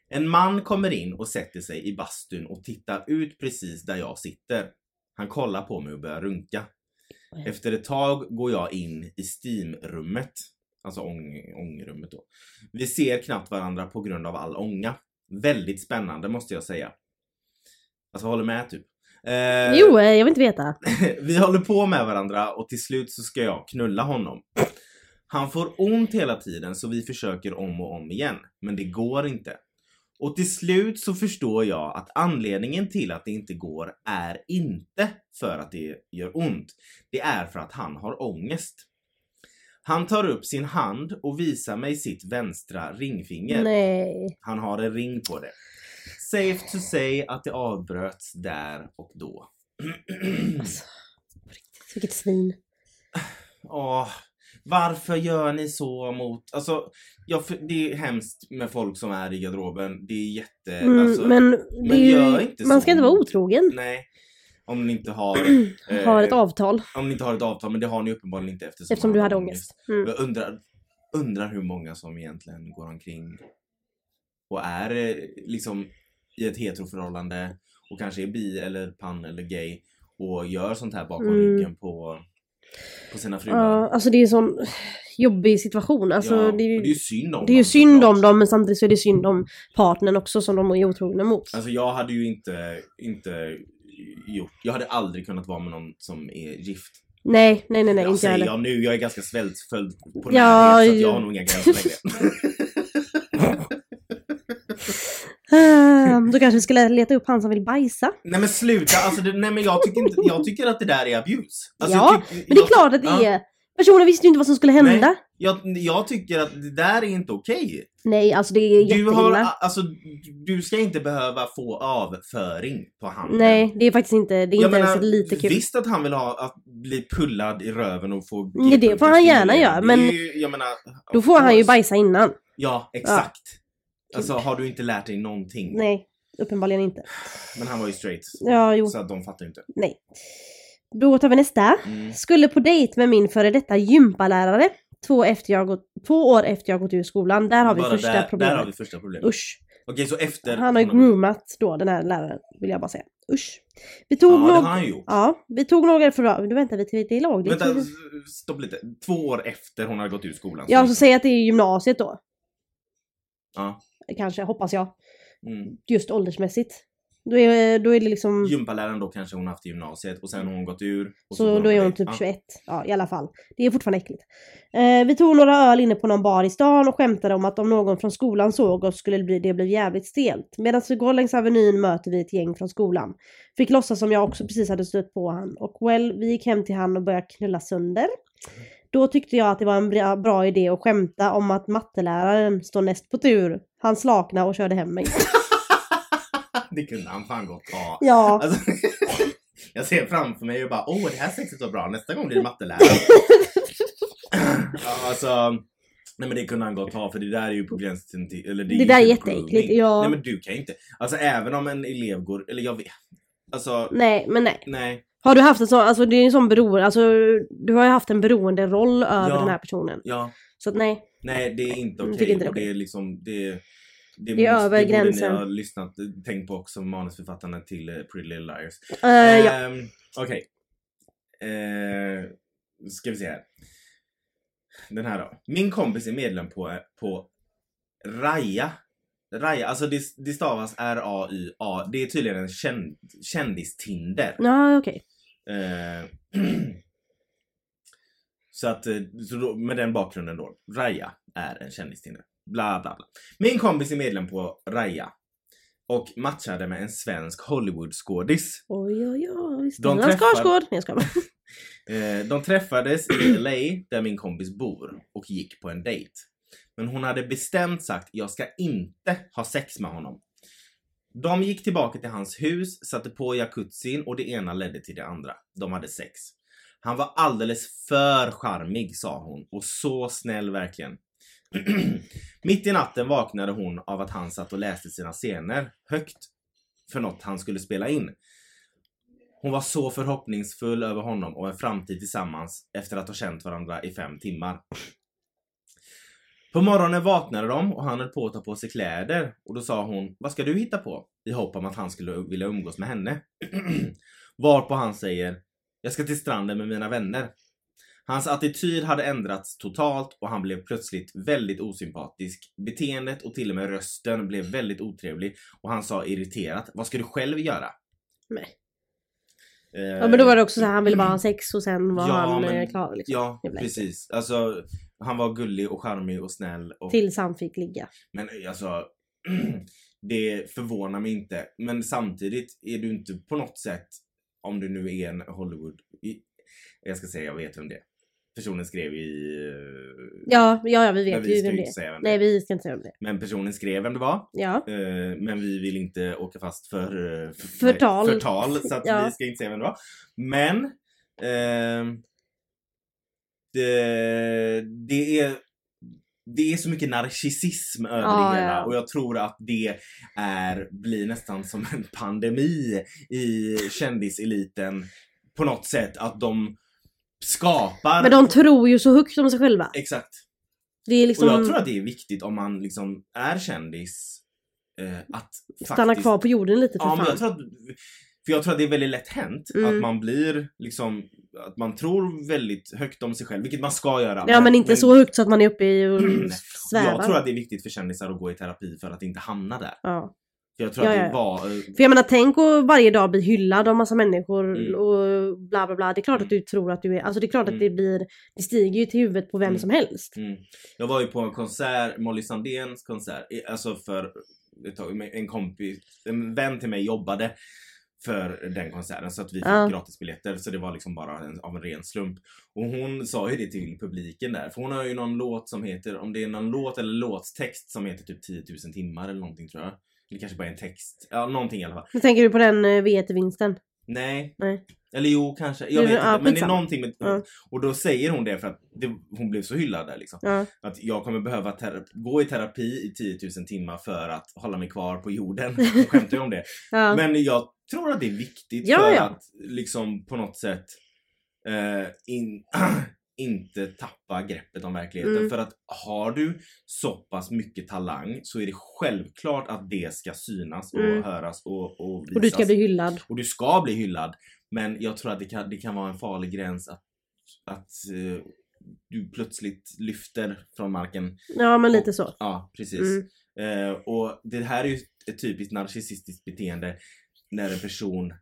S2: En man kommer in och sätter sig i bastun och tittar ut precis där jag sitter. Han kollar på mig och börjar runka. Efter ett tag går jag in i steamrummet. Alltså ång, ångrummet då. Vi ser knappt varandra på grund av all ånga. Väldigt spännande måste jag säga. Alltså håller med typ. Eh,
S1: Jo, eh, jag vill inte veta. (laughs)
S2: vi håller på med varandra och till slut så ska jag knulla honom. Han får ont hela tiden så vi försöker om och om igen, men det går inte. Och till slut så förstår jag att anledningen till att det inte går är inte för att det gör ont. Det är för att han har ångest. Han tar upp sin hand och visar mig sitt vänstra ringfinger.
S1: Nej.
S2: Han har en ring på det. Safe to say att det avbröts där och då. (clears throat)
S1: Alltså, på riktigt, vilket svin.
S2: Åh, varför gör ni så mot... Alltså, ja, det är hemskt med folk som är i garderoben. Det är jätte...
S1: Mm,
S2: alltså,
S1: men det
S2: men
S1: är
S2: gör inte
S1: man
S2: så.
S1: ska inte vara otrogen.
S2: Nej. Om ni inte har... (clears throat) eh,
S1: Har ett avtal.
S2: Om ni inte har ett avtal, men det har ni uppenbarligen inte eftersom,
S1: Eftersom du hade ångest. Mm.
S2: Jag undrar, undrar hur många som egentligen går omkring och är eh, liksom i ett heteroförhållande och kanske är bi eller pan eller gay och gör sånt här bakom
S1: Mm.
S2: ryggen på, på sina fruar.
S1: Ja, alltså det är en sån jobbig situation. Alltså,
S2: ja,
S1: det, är,
S2: och det är ju synd om
S1: det är ju
S2: dem,
S1: synd om dem men samtidigt så är det synd om partnern också som de är otrogna mot.
S2: Alltså jag hade ju inte, inte gjort, jag hade aldrig kunnat vara med någon som är gift.
S1: Nej, nej, nej, nej
S2: jag
S1: inte heller.
S2: jag nu, jag är ganska svältföljd på
S1: Ja,
S2: närhet så jag har nog inga gränser längre. (laughs) (laughs)
S1: Ehm, Då kanske vi skulle leta upp han som vill bajsa.
S2: Nej men sluta, alltså det, nej men jag tycker, inte, jag tycker att det där är abuse. Alltså,
S1: Ja,
S2: tyck-
S1: Men det är klart att det
S2: ja,
S1: är. Personen visste ju inte vad som skulle hända.
S2: Nej.
S1: Nej,
S2: Jag, jag tycker att det där är inte okej.
S1: alltså det är
S2: Du
S1: jätteilla.
S2: har, alltså, du ska inte behöva få avföring på handen.
S1: Nej, det är faktiskt inte, det är
S2: Jag
S1: inte
S2: menar,
S1: ens lite kul.
S2: Visst att han vill ha att bli pullad i röven och få
S1: Nej, det får han gärna göra, men
S2: ju, menar,
S1: Då får han ju bajsa innan.
S2: Ja, exakt. Alltså har du inte lärt dig någonting?
S1: Nej, uppenbarligen inte.
S2: Men han var ju straight.
S1: Ja, jo,
S2: Så att de fattar ju inte.
S1: nej. Då tar vi nästa.
S2: Mm.
S1: Skulle på dejt med min före detta gympalärare. Två, efter jag gått, två år efter jag gått ur skolan. Där har vi
S2: Bara
S1: första
S2: där,
S1: problemet.
S2: Där har vi första problemet.
S1: Usch.
S2: Okej, så efter...
S1: Han har ju groomat då den här läraren, vill jag bara säga. Usch. Vi tog
S2: Ja, det
S1: några...
S2: har han gjort.
S1: Ja, vi tog några för... Du väntar vi till det är lagligt.
S2: Vänta, s- stopp lite. Två år efter hon har gått ut skolan.
S1: Ja, så säg att det är gymnasiet då.
S2: Ja.
S1: Kanske, hoppas jag.
S2: Mm.
S1: Just åldersmässigt. Då är, då är det liksom...
S2: Gympaläraren då kanske hon haft i gymnasiet och sen har hon gått ur.
S1: Så
S2: går
S1: då är hon typ
S2: Ja.
S1: 21. Ja, i alla fall. Det är fortfarande äckligt. Eh, vi tog några öl inne på någon bar i stan och skämtade om att om någon från skolan såg oss skulle det bli, det bli jävligt stelt. Medan vi går längs Avenyn möter vi ett gäng från skolan. Fick låtsas som jag också precis hade stött på han. Och well, vi gick hem till han och började knulla sönder. Då tyckte jag att det var en bra, bra idé att skämta om att matteläraren står näst på tur. Han slakna och körde hem mig. (laughs)
S2: det kunde han fan gott ha.
S1: Ja,
S2: Alltså, (laughs) jag ser framför mig och bara åh det här sexet var bra, nästa gång blir det mattelärare. (laughs) alltså, nej men det kunde han gott ha för det där är ju på gränsen till, eller det,
S1: Det
S2: är
S1: där är jätteäckligt, ja.
S2: Nej men du kan ju inte, alltså även om en elev går, eller jag vet, alltså
S1: nej men nej.
S2: nej,
S1: Har du haft en sån, alltså det är en sån beroende, alltså du har ju haft en beroende roll över
S2: Ja.
S1: den här personen.
S2: ja,
S1: Så att nej.
S2: nej det är inte
S1: Jag
S2: okej
S1: tycker inte det är
S2: och det är liksom, det det,
S1: Det är över
S2: det
S1: gränsen.
S2: ni ha lyssnat, tänkt på också manusförfattarna till eh, Pretty Little Liars.
S1: Eh, ja.
S2: Ehm, Okej. Eh, ska vi se här. Den här då. Min kompis är medlem på, på Raya. Raya, alltså det, det stavas R-A-Y-A. Det är tydligen en känd, kändis-Tinder.
S1: Ja, okej.
S2: Eh, (clears throat) så att, så då, med den bakgrunden då. Raya är en kändis-Tinder. Bla bla bla. Min kompis är medlem på Raya. Och matchade med en svensk Hollywood-skådis.
S1: Oj, oj, oj. Stellan Skarsgård. Nej, jag skojar. (laughs)
S2: Eh, de träffades i LA där min kompis bor och gick på en dejt. Men hon hade bestämt sagt jag ska inte ha sex med honom. De gick tillbaka till hans hus, satte på jacuzzin och det ena ledde till det andra. De hade sex. Han var alldeles för charmig sa hon och så snäll verkligen. Mitt i natten vaknade hon av att han satt och läste sina scener högt för något han skulle spela in. Hon var så förhoppningsfull över honom och en framtid tillsammans efter att ha känt varandra i fem timmar. På morgonen vaknade de och han höll på att ta på sig kläder och då sa hon Vad ska du hitta på? I hopp om att han skulle vilja umgås med henne. (clears throat) Varpå han säger Jag ska till stranden med mina vänner. Hans attityd hade ändrats totalt och han blev plötsligt väldigt osympatisk. Beteendet och till och med rösten blev väldigt otrevlig och han sa irriterat Vad ska du själv göra?
S1: Nej.
S2: Eh,
S1: Ja men då var det också så här, han ville bara ha sex och sen var
S2: Ja,
S1: han
S2: men-
S1: eh, klar liksom.
S2: Ja, precis. Alltså, han var gullig och charmig och snäll. Och,
S1: Tills han fick ligga.
S2: Men alltså, (clears throat) det förvånar mig inte. Men samtidigt är du inte på något sätt, om du nu är en Hollywood... Jag ska säga, jag vet vem det är. Personen skrev i... eh,
S1: Ja, ja, ja vi vet
S2: vi
S1: ju vem det är.
S2: vem
S1: Nej
S2: är.
S1: vi ska inte säga om det.
S2: Men personen skrev vem det var.
S1: Ja.
S2: eh, Men vi vill inte åka fast för, eh, för
S1: Förtal.
S2: förtal så att (laughs)
S1: Ja.
S2: vi ska inte säga vem det var. Men ehm, det, det är det är så mycket narcissism över
S1: Ja,
S2: det hela
S1: ja.
S2: och jag tror att det är, blir nästan som en pandemi i kändiseliten på något sätt att de skapar
S1: Men de tror ju så högt om sig själva.
S2: Exakt.
S1: Det är liksom
S2: Och jag tror att det är viktigt om man liksom är kändis eh, att
S1: stanna
S2: faktiskt...
S1: kvar på jorden lite för
S2: Ja, men
S1: fan.
S2: jag tror att, för jag tror att det är väldigt lätt hänt
S1: Mm.
S2: att man blir liksom, att man tror väldigt högt om sig själv, vilket man ska göra.
S1: Ja men inte så högt så att man är uppe i och (clears throat) svävar.
S2: Jag tror att det är viktigt för kändisar att gå i terapi för att inte hamna där.
S1: Ja.
S2: För jag tror
S1: Ja,
S2: att det var... eh,
S1: För jag menar tänk att varje dag bli hyllad av massa människor
S2: Mm.
S1: och bla bla bla. Det är klart
S2: Mm.
S1: att du tror att du är, alltså det är klart att
S2: Mm.
S1: det blir, det stiger ju till huvudet på vem
S2: Mm.
S1: som helst.
S2: Mm. Jag var ju på en konsert, Molly Sandéns konsert, alltså för ett tag, en kompis, en vän till mig jobbade för den konserten så att vi fick
S1: Ja.
S2: gratisbiljetter så det var liksom bara en, av en ren slump. Och hon sa ju det till publiken där, för hon har ju någon låt som heter, om det är någon låt eller låttext som heter typ 10 000 timmar eller någonting tror jag. Eller kanske bara en text, ja någonting i alla fall.
S1: Nu tänker du på den uh, V1-vinsten?
S2: Nej.
S1: Nej.
S2: Eller jo, kanske. Jag
S1: Det-
S2: vet inte.
S1: ja,
S2: men det är
S1: skitsamma.
S2: någonting med...
S1: Ja.
S2: Och då säger hon det för att det, hon blev så hyllad där liksom.
S1: Ja.
S2: Att jag kommer behöva gå i terapi i 10 000 timmar för att hålla mig kvar på jorden. (laughs) Hon skämtar ju om det.
S1: ja.
S2: Men jag tror att det är viktigt
S1: Ja,
S2: för
S1: ja.
S2: att liksom på något sätt eh, in, (clears throat) (clears throat) inte tappa greppet om verkligheten.
S1: Mm.
S2: För att har du så pass mycket talang så är det självklart att det ska synas och
S1: Mm.
S2: höras och, och visas.
S1: Och du ska bli hyllad.
S2: Och du ska bli hyllad. Men jag tror att det kan, det kan vara en farlig gräns att, att eh, du plötsligt lyfter från marken.
S1: Ja men lite så.
S2: Ja, precis.
S1: Mm.
S2: Eh, och det här är ju ett typiskt narcissistiskt beteende när en person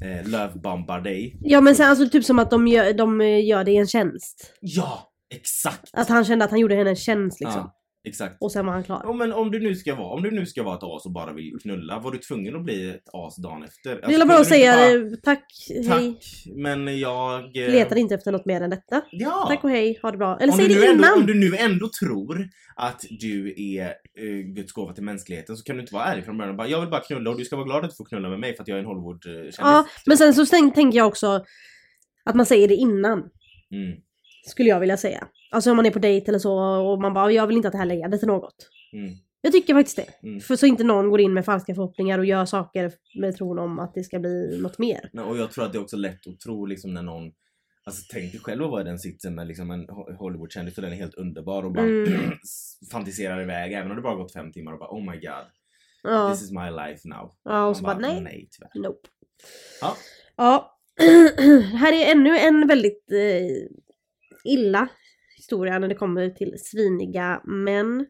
S2: eh, lovebombar dig.
S1: Ja men sen alltså typ som att de gör, de eh, gör det i en tjänst.
S2: Ja, exakt!
S1: Att han kände att han gjorde henne en tjänst liksom.
S2: Ja, exakt.
S1: Och sen var han klar.
S2: Ja, men om du nu ska vara, om du nu ska vara ett as och bara vill knulla, var du tvungen att bli ett as dagen efter?
S1: Det är bara att säga eh, tack,
S2: bara,
S1: hej.
S2: Tack, men jag... eh,
S1: Letar inte efter något mer än detta.
S2: Ja!
S1: Tack och hej, ha det bra. Eller
S2: om
S1: säg
S2: du,
S1: det
S2: nu ändå,
S1: innan.
S2: om du nu ändå tror att du är eh, Guds gåva till mänskligheten så kan du inte vara ärlig från början och bara jag vill bara knulla och du ska vara glad att du får knulla med mig för att jag är en Hollywood-kändis.
S1: Ja, men sen så tänk- tänker jag också att man säger det innan.
S2: Mm,
S1: Skulle jag vilja säga. Alltså om man är på dejt eller så och man bara jag vill inte att det här leder till något.
S2: mm,
S1: Jag tycker faktiskt det.
S2: mm.
S1: För så inte någon går in med falska förhoppningar och gör saker med tron om att det ska bli något mer.
S2: Nej, Och jag tror att det är också lätt att tro liksom när någon Alltså tänk dig själv att vara i den sitsen med liksom en Ho- Hollywood-kändis och den är helt underbar och bara
S1: Mm. (clears throat)
S2: fantiserar iväg även om det bara gått fem timmar och bara oh my god,
S1: Ja,
S2: this is my life now.
S1: ja och så
S2: Man
S1: bara nej.
S2: nej tyvärr.
S1: Nope.
S2: Ja.
S1: Ja. (clears throat) här är ännu en väldigt eh, illa historia när det kommer till sviniga män.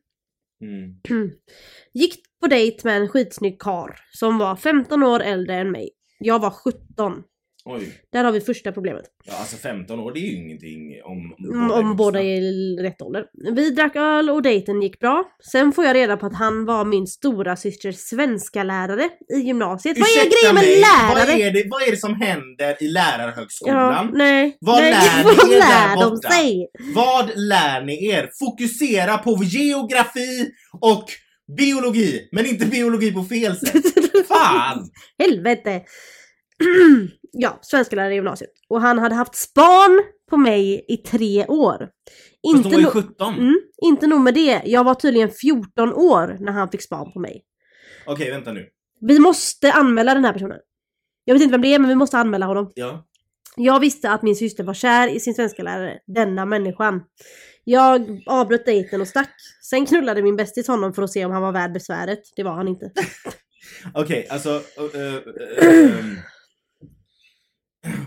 S2: Mm. (clears throat)
S1: Gick på dejt med en skitsnygg kar som var 15 år äldre än mig. Jag var 17.
S2: Oj.
S1: Där har vi första problemet.
S2: Ja, alltså 15 år det är ju ingenting om,
S1: Mm, Om båda är i rätt ålder. Vi drack öl och dejten gick bra. Sen får jag reda på att han var min stora systers svenska lärare i gymnasiet. vad är
S2: Ursäkta
S1: grejen med
S2: mig,
S1: lärare?
S2: Vad är, det, vad är det som händer i lärarhögskolan?
S1: Ja, nej.
S2: Vad
S1: nej,
S2: lär
S1: vad (laughs)
S2: ni er
S1: lär
S2: där borta?
S1: sig?
S2: Vad lär ni er? Fokusera på geografi och biologi, men inte biologi på fel sätt. (laughs) Fan!
S1: Helvete! (clears throat) ja, svenska lärare i gymnasiet. Och han hade haft span på mig i tre år.
S2: Fast hon var ju
S1: no-
S2: 17.
S1: mm, inte nog med det, jag var tydligen 14 år när han fick span på mig.
S2: Okej, vänta nu.
S1: Vi måste anmäla den här personen. Jag vet inte vem det är, men vi måste anmäla honom.
S2: Ja.
S1: Jag visste att min syster var kär i sin svenska lärare, denna människan. Jag avbröt dejten och stack. Sen knullade min bästis honom för att se om han var värd besväret. Det var han inte. (laughs)
S2: Okej, alltså... eh, eh, eh, ehm,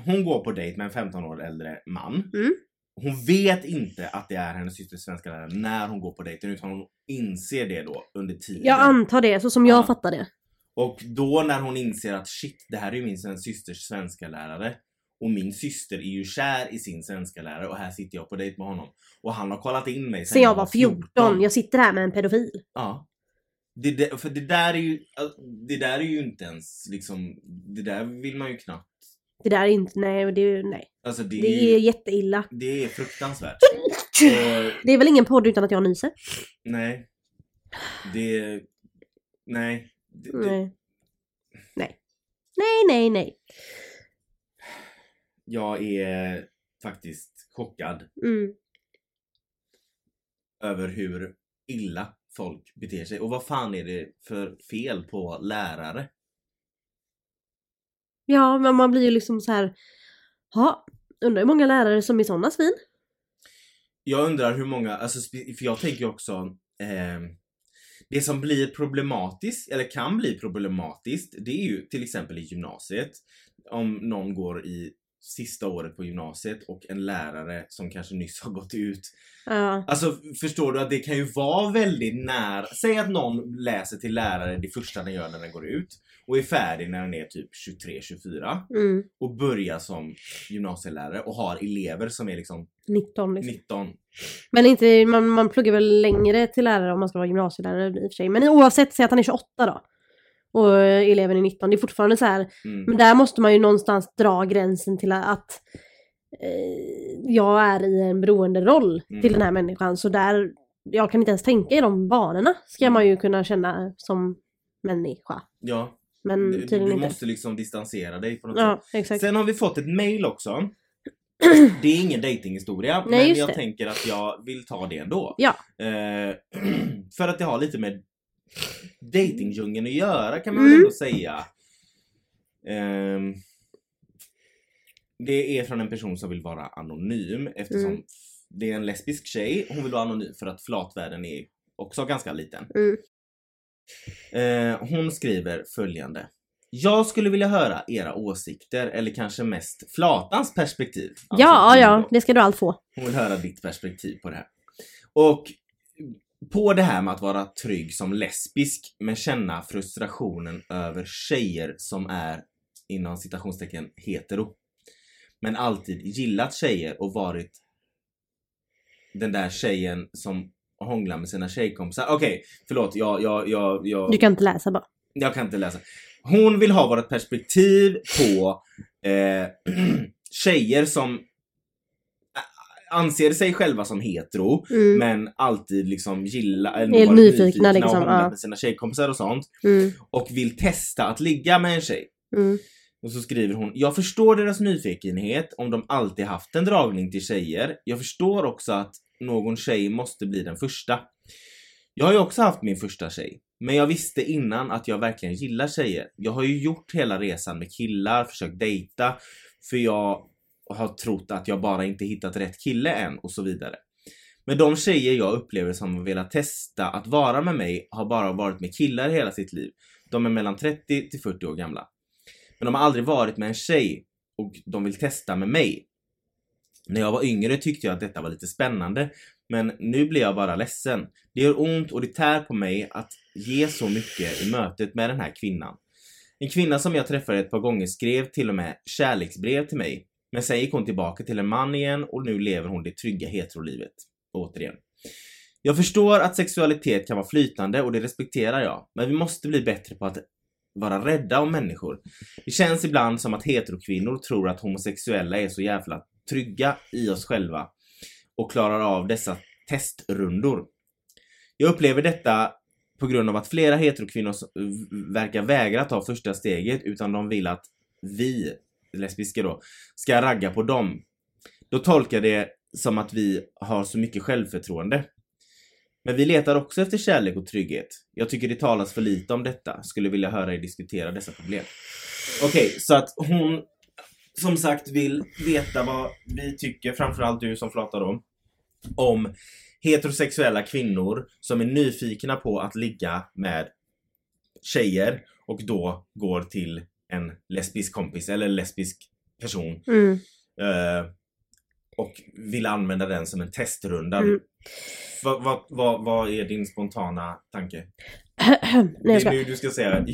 S2: hon går på dejt med en 15 år äldre man.
S1: Mm.
S2: Hon vet inte att det är hennes systers svenska lärare när hon går på dejten utan hon inser det då under tiden.
S1: Jag antar det, så som jag
S2: Ja.
S1: fattar det.
S2: Och då när hon inser att shit, det här är ju min systers svenska lärare och min syster är ju kär i sin svenska lärare och här sitter jag på dejt med honom. Och han har kollat in mig
S1: Sen jag var 14. Jag sitter här med en pedofil.
S2: Ja. Det, för det där är ju, det där är ju inte ens liksom, det där vill man ju knappt.
S1: Det där är inte, nej, det är, nej.
S2: Alltså det,
S1: Det
S2: är,
S1: jätteilla.
S2: det är fruktansvärt. Och, (laughs)
S1: Det är väl ingen podd utan att jag nyser?
S2: nej. Det, nej. Det, det,
S1: Nej. Nej. Nej, nej, nej.
S2: jag är faktiskt chockad
S1: Mm.
S2: över hur illa folk beter sig. Och vad fan är det för fel på lärare?
S1: Ja, men man blir ju liksom så här. Ja, undrar hur många lärare som är sådana svin?
S2: Jag undrar hur många, alltså, för jag tänker också eh, Det som blir problematiskt, eller kan bli problematiskt, det är ju till exempel i gymnasiet. Om någon går i sista året på gymnasiet och en lärare som kanske nyss har gått ut.
S1: Ja.
S2: Alltså förstår du att det kan ju vara väldigt nära. Säg att någon läser till lärare det första den gör när den går ut och är färdig när den är typ 23-24
S1: Mm.
S2: och börjar som gymnasielärare och har elever som är liksom
S1: 19 liksom.
S2: 19.
S1: Men inte, man, man pluggar väl längre till lärare om man ska vara gymnasielärare i och för sig. Men oavsett, säg att han är 28 då. Och eh, eleven är 19. Det är fortfarande så här.
S2: Mm.
S1: Men där måste man ju någonstans dra gränsen till att eh, jag är i en beroenderoll
S2: Mm.
S1: till den här människan. Så där, jag kan inte ens tänka i de banorna. Ska man ju kunna känna som människa.
S2: Ja,
S1: Men
S2: du, du måste liksom distansera dig på något sätt.
S1: Ja, exakt.
S2: Sen har vi fått ett mail också. (clears throat) Det är ingen datinghistoria men jag
S1: det.
S2: tänker att jag vill ta det ändå.
S1: Ja.
S2: Eh, (clears throat) för att det har lite med datingdjungeln att göra kan man väl
S1: Mm.
S2: ändå säga. Ehm, det är från en person som vill vara anonym eftersom
S1: Mm.
S2: det är en lesbisk tjej. Hon vill vara anonym för att flatvärlden är också ganska liten.
S1: Mm.
S2: Eh, hon skriver följande. Jag skulle vilja höra era åsikter eller kanske mest Flatans perspektiv. Alltså,
S1: Ja, ja, det ska du allt få.
S2: Hon vill höra ditt perspektiv på det här. Och på det här med att vara trygg som lesbisk men känna frustrationen över tjejer som är inom citationstecken hetero. Men alltid gillat tjejer och varit den där tjejen som hånglar med sina tjejkompisar. Okej, förlåt. Jag, jag, jag, jag,
S1: Du kan inte läsa bara.
S2: jag kan inte läsa. Hon vill ha vårt perspektiv på eh, (clears throat) tjejer som anser sig själva som hetero
S1: Mm.
S2: men alltid liksom gillar eller
S1: Är nyfikna,
S2: och
S1: liksom,
S2: hånglat
S1: ja.
S2: med sina tjejkompisar och sånt
S1: Mm.
S2: och vill testa att ligga med en tjej.
S1: Mm.
S2: Och så skriver hon, jag förstår deras nyfikenhet om de alltid haft en dragning till tjejer. Jag förstår också att någon tjej måste bli den första. Jag har ju också haft min första tjej. Men jag visste innan att jag verkligen gillar tjejer. Jag har ju gjort hela resan med killar, försökt dejta. För jag har trott att jag bara inte hittat rätt kille än och så vidare. Men de tjejer jag upplever som har velat testa att vara med mig har bara varit med killar hela sitt liv. De är mellan 30 till 40 år gamla. Men de har aldrig varit med en tjej och de vill testa med mig. När jag var yngre tyckte jag att detta var lite spännande men nu blir jag bara ledsen. Det gör ont och det tär på mig att ge så mycket i mötet med den här kvinnan. En kvinna som jag träffade ett par gånger skrev till och med kärleksbrev till mig. Men sen gick hon tillbaka till en man igen och nu lever hon det trygga heterolivet. Återigen. Jag förstår att sexualitet kan vara flytande och det respekterar jag. Men vi måste bli bättre på att vara rädda om människor. Det känns ibland som att heterokvinnor tror att homosexuella är så jävla trygga i oss själva och klarar av dessa testrundor. Jag upplever detta på grund av att flera heterokvinnor verkar vägra ta första steget utan de vill att vi, lesbiska då, ska ragga på dem. Då tolkar jag det som att vi har så mycket självförtroende. Men vi letar också efter kärlek och trygghet. Jag tycker det talas för lite om detta. Skulle vilja höra er diskutera dessa problem. Okej, så att hon som sagt vill veta vad vi tycker, framförallt du som pratar om, om heterosexuella kvinnor som är nyfikna på att ligga med tjejer och då går till en lesbisk kompis eller lesbisk person
S1: Mm.
S2: eh, och vill använda den som en testrunda.
S1: Mm.
S2: Vad, vad, vad, vad är din spontana tanke? (clears throat)
S1: Nej,
S2: Det är nu du ska säga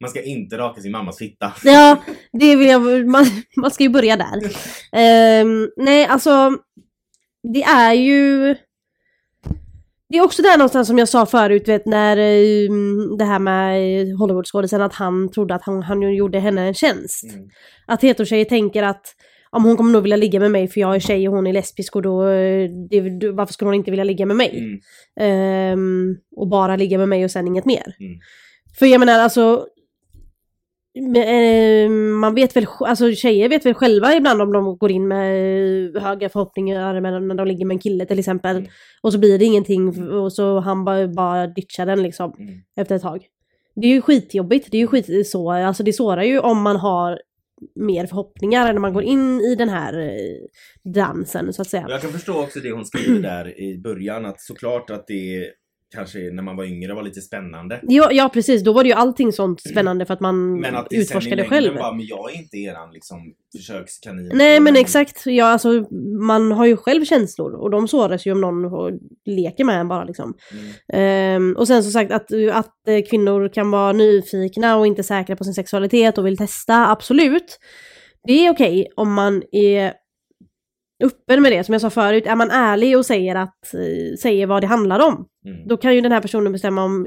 S2: man ska inte raka sin mammas fitta.
S1: Ja, det vill jag, man, man ska ju börja där. (laughs) Ehm, nej, alltså, det är ju... Det är också där någonstans som jag sa förut, vet, när ehm, det här med Hollywoodskådisen, att han trodde att han, han gjorde henne en tjänst.
S2: Mm.
S1: Att heterotjejer tänker att om hon kommer nog vilja ligga med mig för jag är tjej och hon är lesbisk och då, eh, det, varför skulle hon inte vilja ligga med mig?
S2: Mm.
S1: Ehm, och bara ligga med mig och sen inget mer.
S2: Mm.
S1: För jag menar alltså, eh, man vet väl, alltså tjejer vet väl själva ibland om de går in med eh, höga förhoppningar när de ligger med en kille till exempel.
S2: Mm.
S1: Och så blir det ingenting och så han bara, bara ditchar den liksom
S2: Mm.
S1: efter ett tag. Det är ju skitjobbigt, det är ju skit så, alltså det sårar ju om man har mer förhoppningar när man går in i den här eh, dansen så att säga.
S2: Jag kan förstå också det hon skriver där i början att såklart att det kanske när man var yngre var lite spännande.
S1: Ja, ja precis, då var det ju allting sånt spännande för att man
S2: Men att
S1: utforskade själv.
S2: bara, men jag är inte eran liksom försökskanin.
S1: Nej men exakt, ja, alltså, man har ju själv känslor och de såras ju om någon leker med en bara liksom.
S2: Mm.
S1: Ehm, och sen som sagt att, att eh, kvinnor kan vara nyfikna och inte säkra på sin sexualitet och vill testa, absolut. Det är okej om man är öppen med det, som jag sa förut, är man ärlig och säger, att, eh, säger vad det handlar om.
S2: Mm.
S1: Då kan ju den här personen bestämma om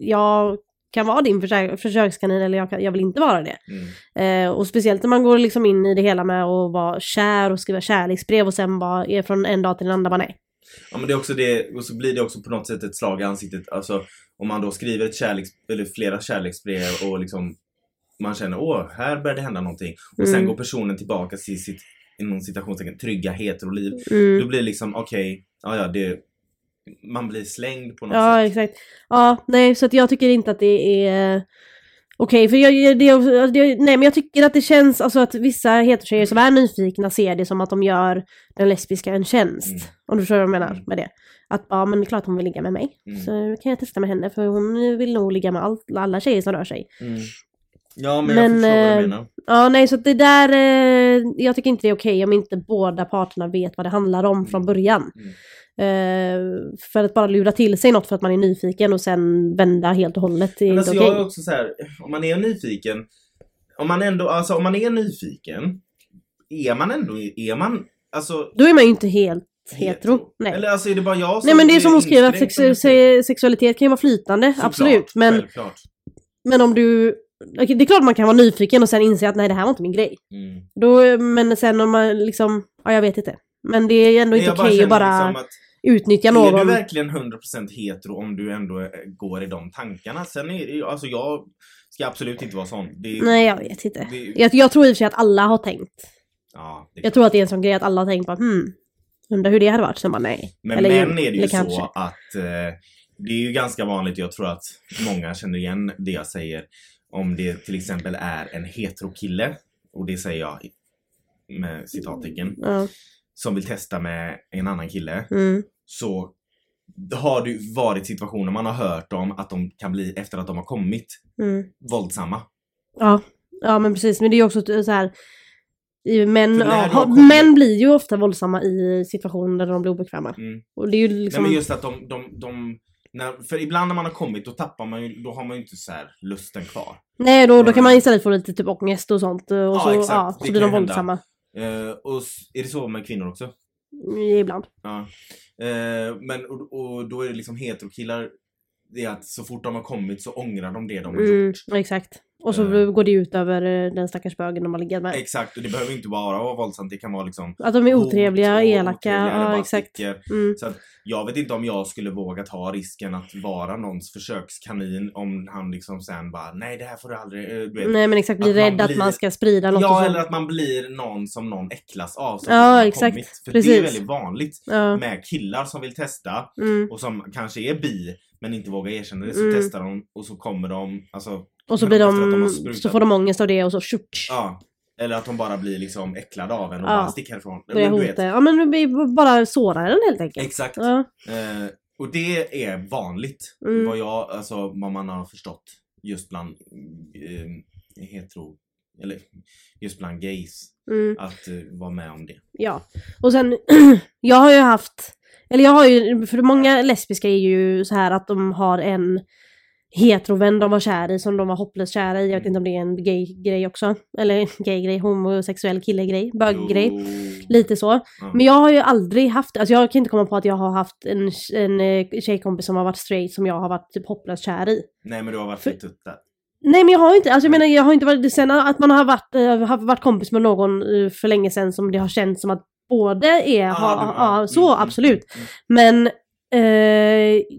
S1: jag kan vara din försök, försökskanin eller jag, kan, jag vill inte vara det.
S2: Mm.
S1: Eh, och speciellt när man går liksom in i det hela med att vara kär och skriva kärleksbrev och sen bara är från en dag till en annan bara nej.
S2: Ja men det är också det, och så blir det också på något sätt ett slag i ansiktet. Alltså om man då skriver ett kärleks, eller flera kärleksbrev och liksom man känner åh, här börjar det hända någonting. Och sen
S1: Mm.
S2: går personen tillbaka till sitt, inom citationstecken, trygga heteroliv. Då
S1: Mm.
S2: blir det liksom okej, ja ja det, man blir slängd på något
S1: Ja
S2: sätt.
S1: exakt. Ja nej så att jag tycker inte att det är Okej, för jag, det, det, nej, men jag tycker att det känns, alltså att vissa heterotjejer som är nyfikna ser det som att de gör den lesbiska en tjänst.
S2: Mm.
S1: Om du förstår vad jag menar
S2: Mm.
S1: med det. Att ja, men det är klart hon vill ligga med mig.
S2: Mm.
S1: Så kan jag testa med henne för hon vill nog ligga med all, alla tjejer som rör sig.
S2: Mm. Ja men,
S1: Men,
S2: jag förstår vad
S1: eh,
S2: du menar.
S1: Ja, nej, så det där, eh, jag tycker inte det är okej om inte båda parterna vet vad det handlar om från
S2: Mm.
S1: början.
S2: Mm.
S1: Eh, för att bara lura till sig något för att man är nyfiken och sen vända helt och hållet, inte
S2: alltså
S1: okej.
S2: jag är också så här, om man är nyfiken, om man ändå, alltså om man är nyfiken, är man ändå, är man, alltså
S1: Då är man ju inte helt hetero. Nej.
S2: Eller alltså är det bara jag som
S1: nej men det är som hon skriver att sex- sexualitet kan ju vara flytande,
S2: Såklart,
S1: absolut. Men,
S2: Självklart.
S1: men om du, det är klart man kan vara nyfiken och sen inse att nej det här var inte min grej.
S2: Mm.
S1: Då, men sen om man liksom, ja jag vet inte. Men det är ändå inte okej att
S2: känner
S1: bara
S2: liksom att,
S1: utnyttja
S2: Är
S1: någon.
S2: du verkligen 100% hetero om du ändå eh, går i de tankarna? Sen är alltså jag ska absolut inte vara sån. Det,
S1: Nej jag vet inte.
S2: Det,
S1: Jag, jag tror i och för sig att alla har tänkt.
S2: ja, är
S1: Jag tror att det är en sån grej att alla har tänkt på hmm, undrar hur det hade varit. Sen bara nej.
S2: Men
S1: Eller
S2: män är det ju så
S1: kanske.
S2: att eh, det är ju ganska vanligt, jag tror att många känner igen det jag säger. Om det till exempel är en heterokille, och det säger jag med citattecken,
S1: Ja.
S2: som vill testa med en annan kille.
S1: Mm.
S2: Så har det varit situationer man har hört om att de kan bli, efter att de har kommit,
S1: Mm.
S2: våldsamma.
S1: Ja. ja men precis. Men det är ju också så här. Män, ja, män blir ju ofta våldsamma i situationer där de blir obekväma.
S2: Mm.
S1: Och det är ju
S2: Nej
S1: liksom...
S2: men just att de, de, de när, för ibland när man har kommit då tappar man ju, då har man ju inte så här lusten kvar.
S1: Nej, då, då kan man istället få lite typ ångest och sånt. Och
S2: Ja,
S1: så,
S2: exakt.
S1: ja,
S2: Det
S1: så blir de våldsamma.
S2: Eh, och är det så med kvinnor också?
S1: Ibland.
S2: Ja. Eh, men och, och då är det liksom heterokillar, det är att så fort de har kommit så ångrar de det de har
S1: Mm,
S2: gjort.
S1: exakt. Och så
S2: Eh.
S1: går det ut över eh, den stackars bögen de har legat med.
S2: Exakt, och det behöver inte bara vara våldsamt, det kan vara liksom
S1: Att de är
S2: hot
S1: otrevliga,
S2: och
S1: elaka. Ja, exakt. Mm.
S2: Så att jag vet inte om jag skulle våga ta risken att vara någons försökskanin om han liksom sen bara nej det här får du aldrig, eh, du vet.
S1: Nej men exakt, bli
S2: Att
S1: rädd att
S2: blir-
S1: man ska sprida något
S2: Ja eller att man blir någon som någon äcklas av. som
S1: Ja,
S2: har
S1: exakt.
S2: kommit. För det är
S1: Precis.
S2: väldigt vanligt
S1: Ja.
S2: med killar som vill testa
S1: Mm.
S2: och som kanske är bi men inte vågar erkänna det. Så
S1: Mm.
S2: testar de och så kommer de, alltså
S1: Och så blir
S2: de
S1: så får de ångest av det och så tjup,
S2: Ja. Eller att de bara blir liksom äcklade av en och
S1: Ja.
S2: bara stick härifrån. Men du vet.
S1: Ja men vi bara sårar den helt enkelt.
S2: Exakt.
S1: Ja.
S2: Eh, och det är vanligt.
S1: Mm.
S2: Vad jag, alltså vad man har förstått just bland eh, hetero, eller just bland gays.
S1: Mm.
S2: Att eh, vara med om det.
S1: Ja. Och sen, (clears throat) jag har ju haft, eller jag har ju, för många lesbiska är ju så här att de har en heterovän de var kär i som de var hopplöst kära i. Jag vet inte om det är en gay-grej också. Eller gay-grej, homosexuell kille-grej, bög-grej. Lite så.
S2: Ja.
S1: Men jag har ju aldrig haft, alltså jag kan inte komma på att jag har haft en, en eh, tjejkompis som har varit straight som jag har varit typ hopplöst kär i.
S2: Nej men du har varit
S1: För-
S2: där.
S1: Nej men jag har inte, alltså jag menar jag har inte varit, sen att man har varit, eh, har varit kompis med någon eh, för länge sedan som det har känts som att båda är,
S2: Ah,
S1: ha, ja,
S2: mm,
S1: så
S2: mm,
S1: absolut.
S2: mm.
S1: Men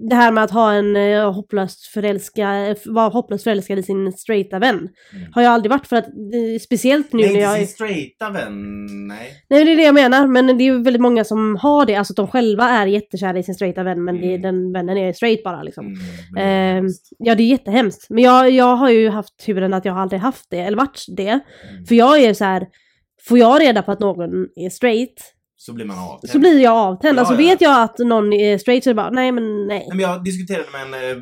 S1: det här med att ha en eh, hopplöst förälskad, vara hopplöst förälskad i sin straighta vän.
S2: Mm.
S1: Har jag aldrig varit för att, eh, speciellt nu
S2: Nej,
S1: när jag...
S2: sin straighta vän. Nej.
S1: Nej det är det jag menar, men det är ju väldigt många som har det, alltså att de själva är jättekära i sin straighta vän men det,
S2: Mm.
S1: den vännen är straight bara liksom.
S2: Mm, det hemskt.
S1: ja det är jättehemskt. Men jag, jag har ju haft turen att jag aldrig haft det, eller varit det.
S2: Mm.
S1: För jag är så här. får jag reda på att någon är straight
S2: Så blir man av.
S1: så blir jag avtänd.
S2: Ja,
S1: alltså
S2: ja.
S1: vet jag att någon är straight så är det bara nej men nej.
S2: Nej, men jag diskuterade med en eh,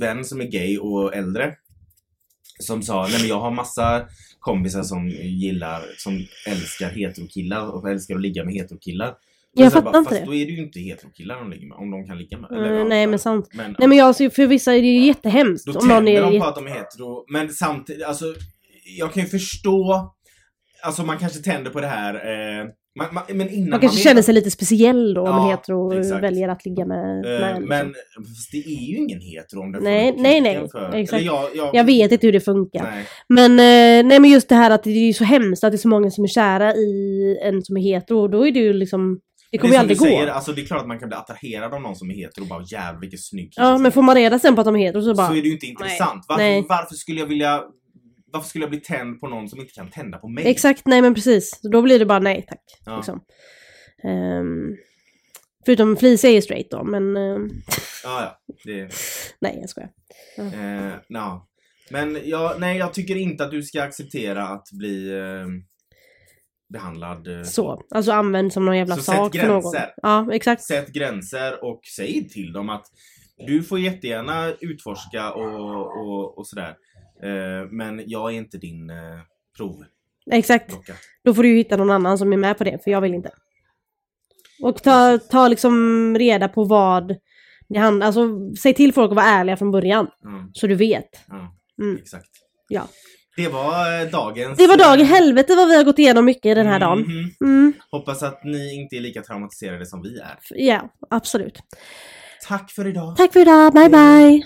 S2: vän som är gay och äldre. Som sa, nej men jag har massa kompisar som gillar, som älskar heterokillar och älskar att ligga med heterokillar.
S1: Jag
S2: Så
S1: fattar
S2: bara,
S1: inte
S2: Fast
S1: det.
S2: då är det ju inte heterokillar de ligger med, om de kan ligga med.
S1: Eh, nej men sant.
S2: Men,
S1: Nej men jag, för vissa är det ju jättehemskt.
S2: Då
S1: om någon är
S2: de
S1: jätte-
S2: på att de är hetero. Men samtidigt, alltså jag kan ju förstå Alltså man kanske tänder på det här eh, man, man, men innan
S1: Man kanske
S2: vet
S1: känner sig lite speciell då om
S2: Ja,
S1: en hetero
S2: exakt.
S1: väljer att ligga med, med
S2: Eh,
S1: en,
S2: men det är ju ingen hetero om den
S1: Nej, nej, nej,
S2: För,
S1: exakt.
S2: Jag, jag,
S1: Jag vet inte hur det funkar.
S2: Nej.
S1: Men, eh, nej men just det här att det är så hemskt att det är så många som är kära i en som är hetero. Då är det ju liksom, det kommer
S2: det
S1: ju
S2: är
S1: aldrig gå.
S2: säger, alltså det är klart att man kan bli attraherad av någon som är hetero och bara jävlar vilken snygg
S1: Ja men
S2: är."
S1: får man reda sen på att de är hetero så bara...
S2: så är det ju inte intressant.
S1: nej.
S2: Varför, varför skulle jag vilja varför skulle jag bli tänd på någon som inte kan tända på mig?
S1: Exakt, nej men precis. Då blir det bara nej tack.
S2: Ja.
S1: Liksom. Ehm, förutom Felicia är ju straight då, men ehm,
S2: Ja, ja. Det, (laughs)
S1: nej jag skojar.
S2: eh, ja. Men jag, nej, jag tycker inte att du ska acceptera att bli eh, behandlad eh,
S1: Så, alltså använd som någon jävla
S2: Så sätt
S1: sak för någon.
S2: gränser.
S1: Ja, exakt.
S2: Sätt gränser och säg till dem att du får jättegärna utforska och, och, och sådär. Eh, men jag är inte din eh, provdocka.
S1: Exakt. Då får du hitta någon annan som är med på det, för jag vill inte. Och ta, ta liksom reda på vad det handlar Alltså säg till folk att vara ärliga från början.
S2: Mm,
S1: Så du vet.
S2: ja,
S1: Mm.
S2: exakt.
S1: Ja.
S2: Det var eh, dagens...
S1: Det var dag i
S2: eh,
S1: helvete vad vi har gått igenom mycket den här dagen.
S2: mhm.
S1: Mm.
S2: Hoppas att ni inte är lika traumatiserade som vi är.
S1: Ja, absolut.
S2: Tack för idag.
S1: Tack för idag, bye bye!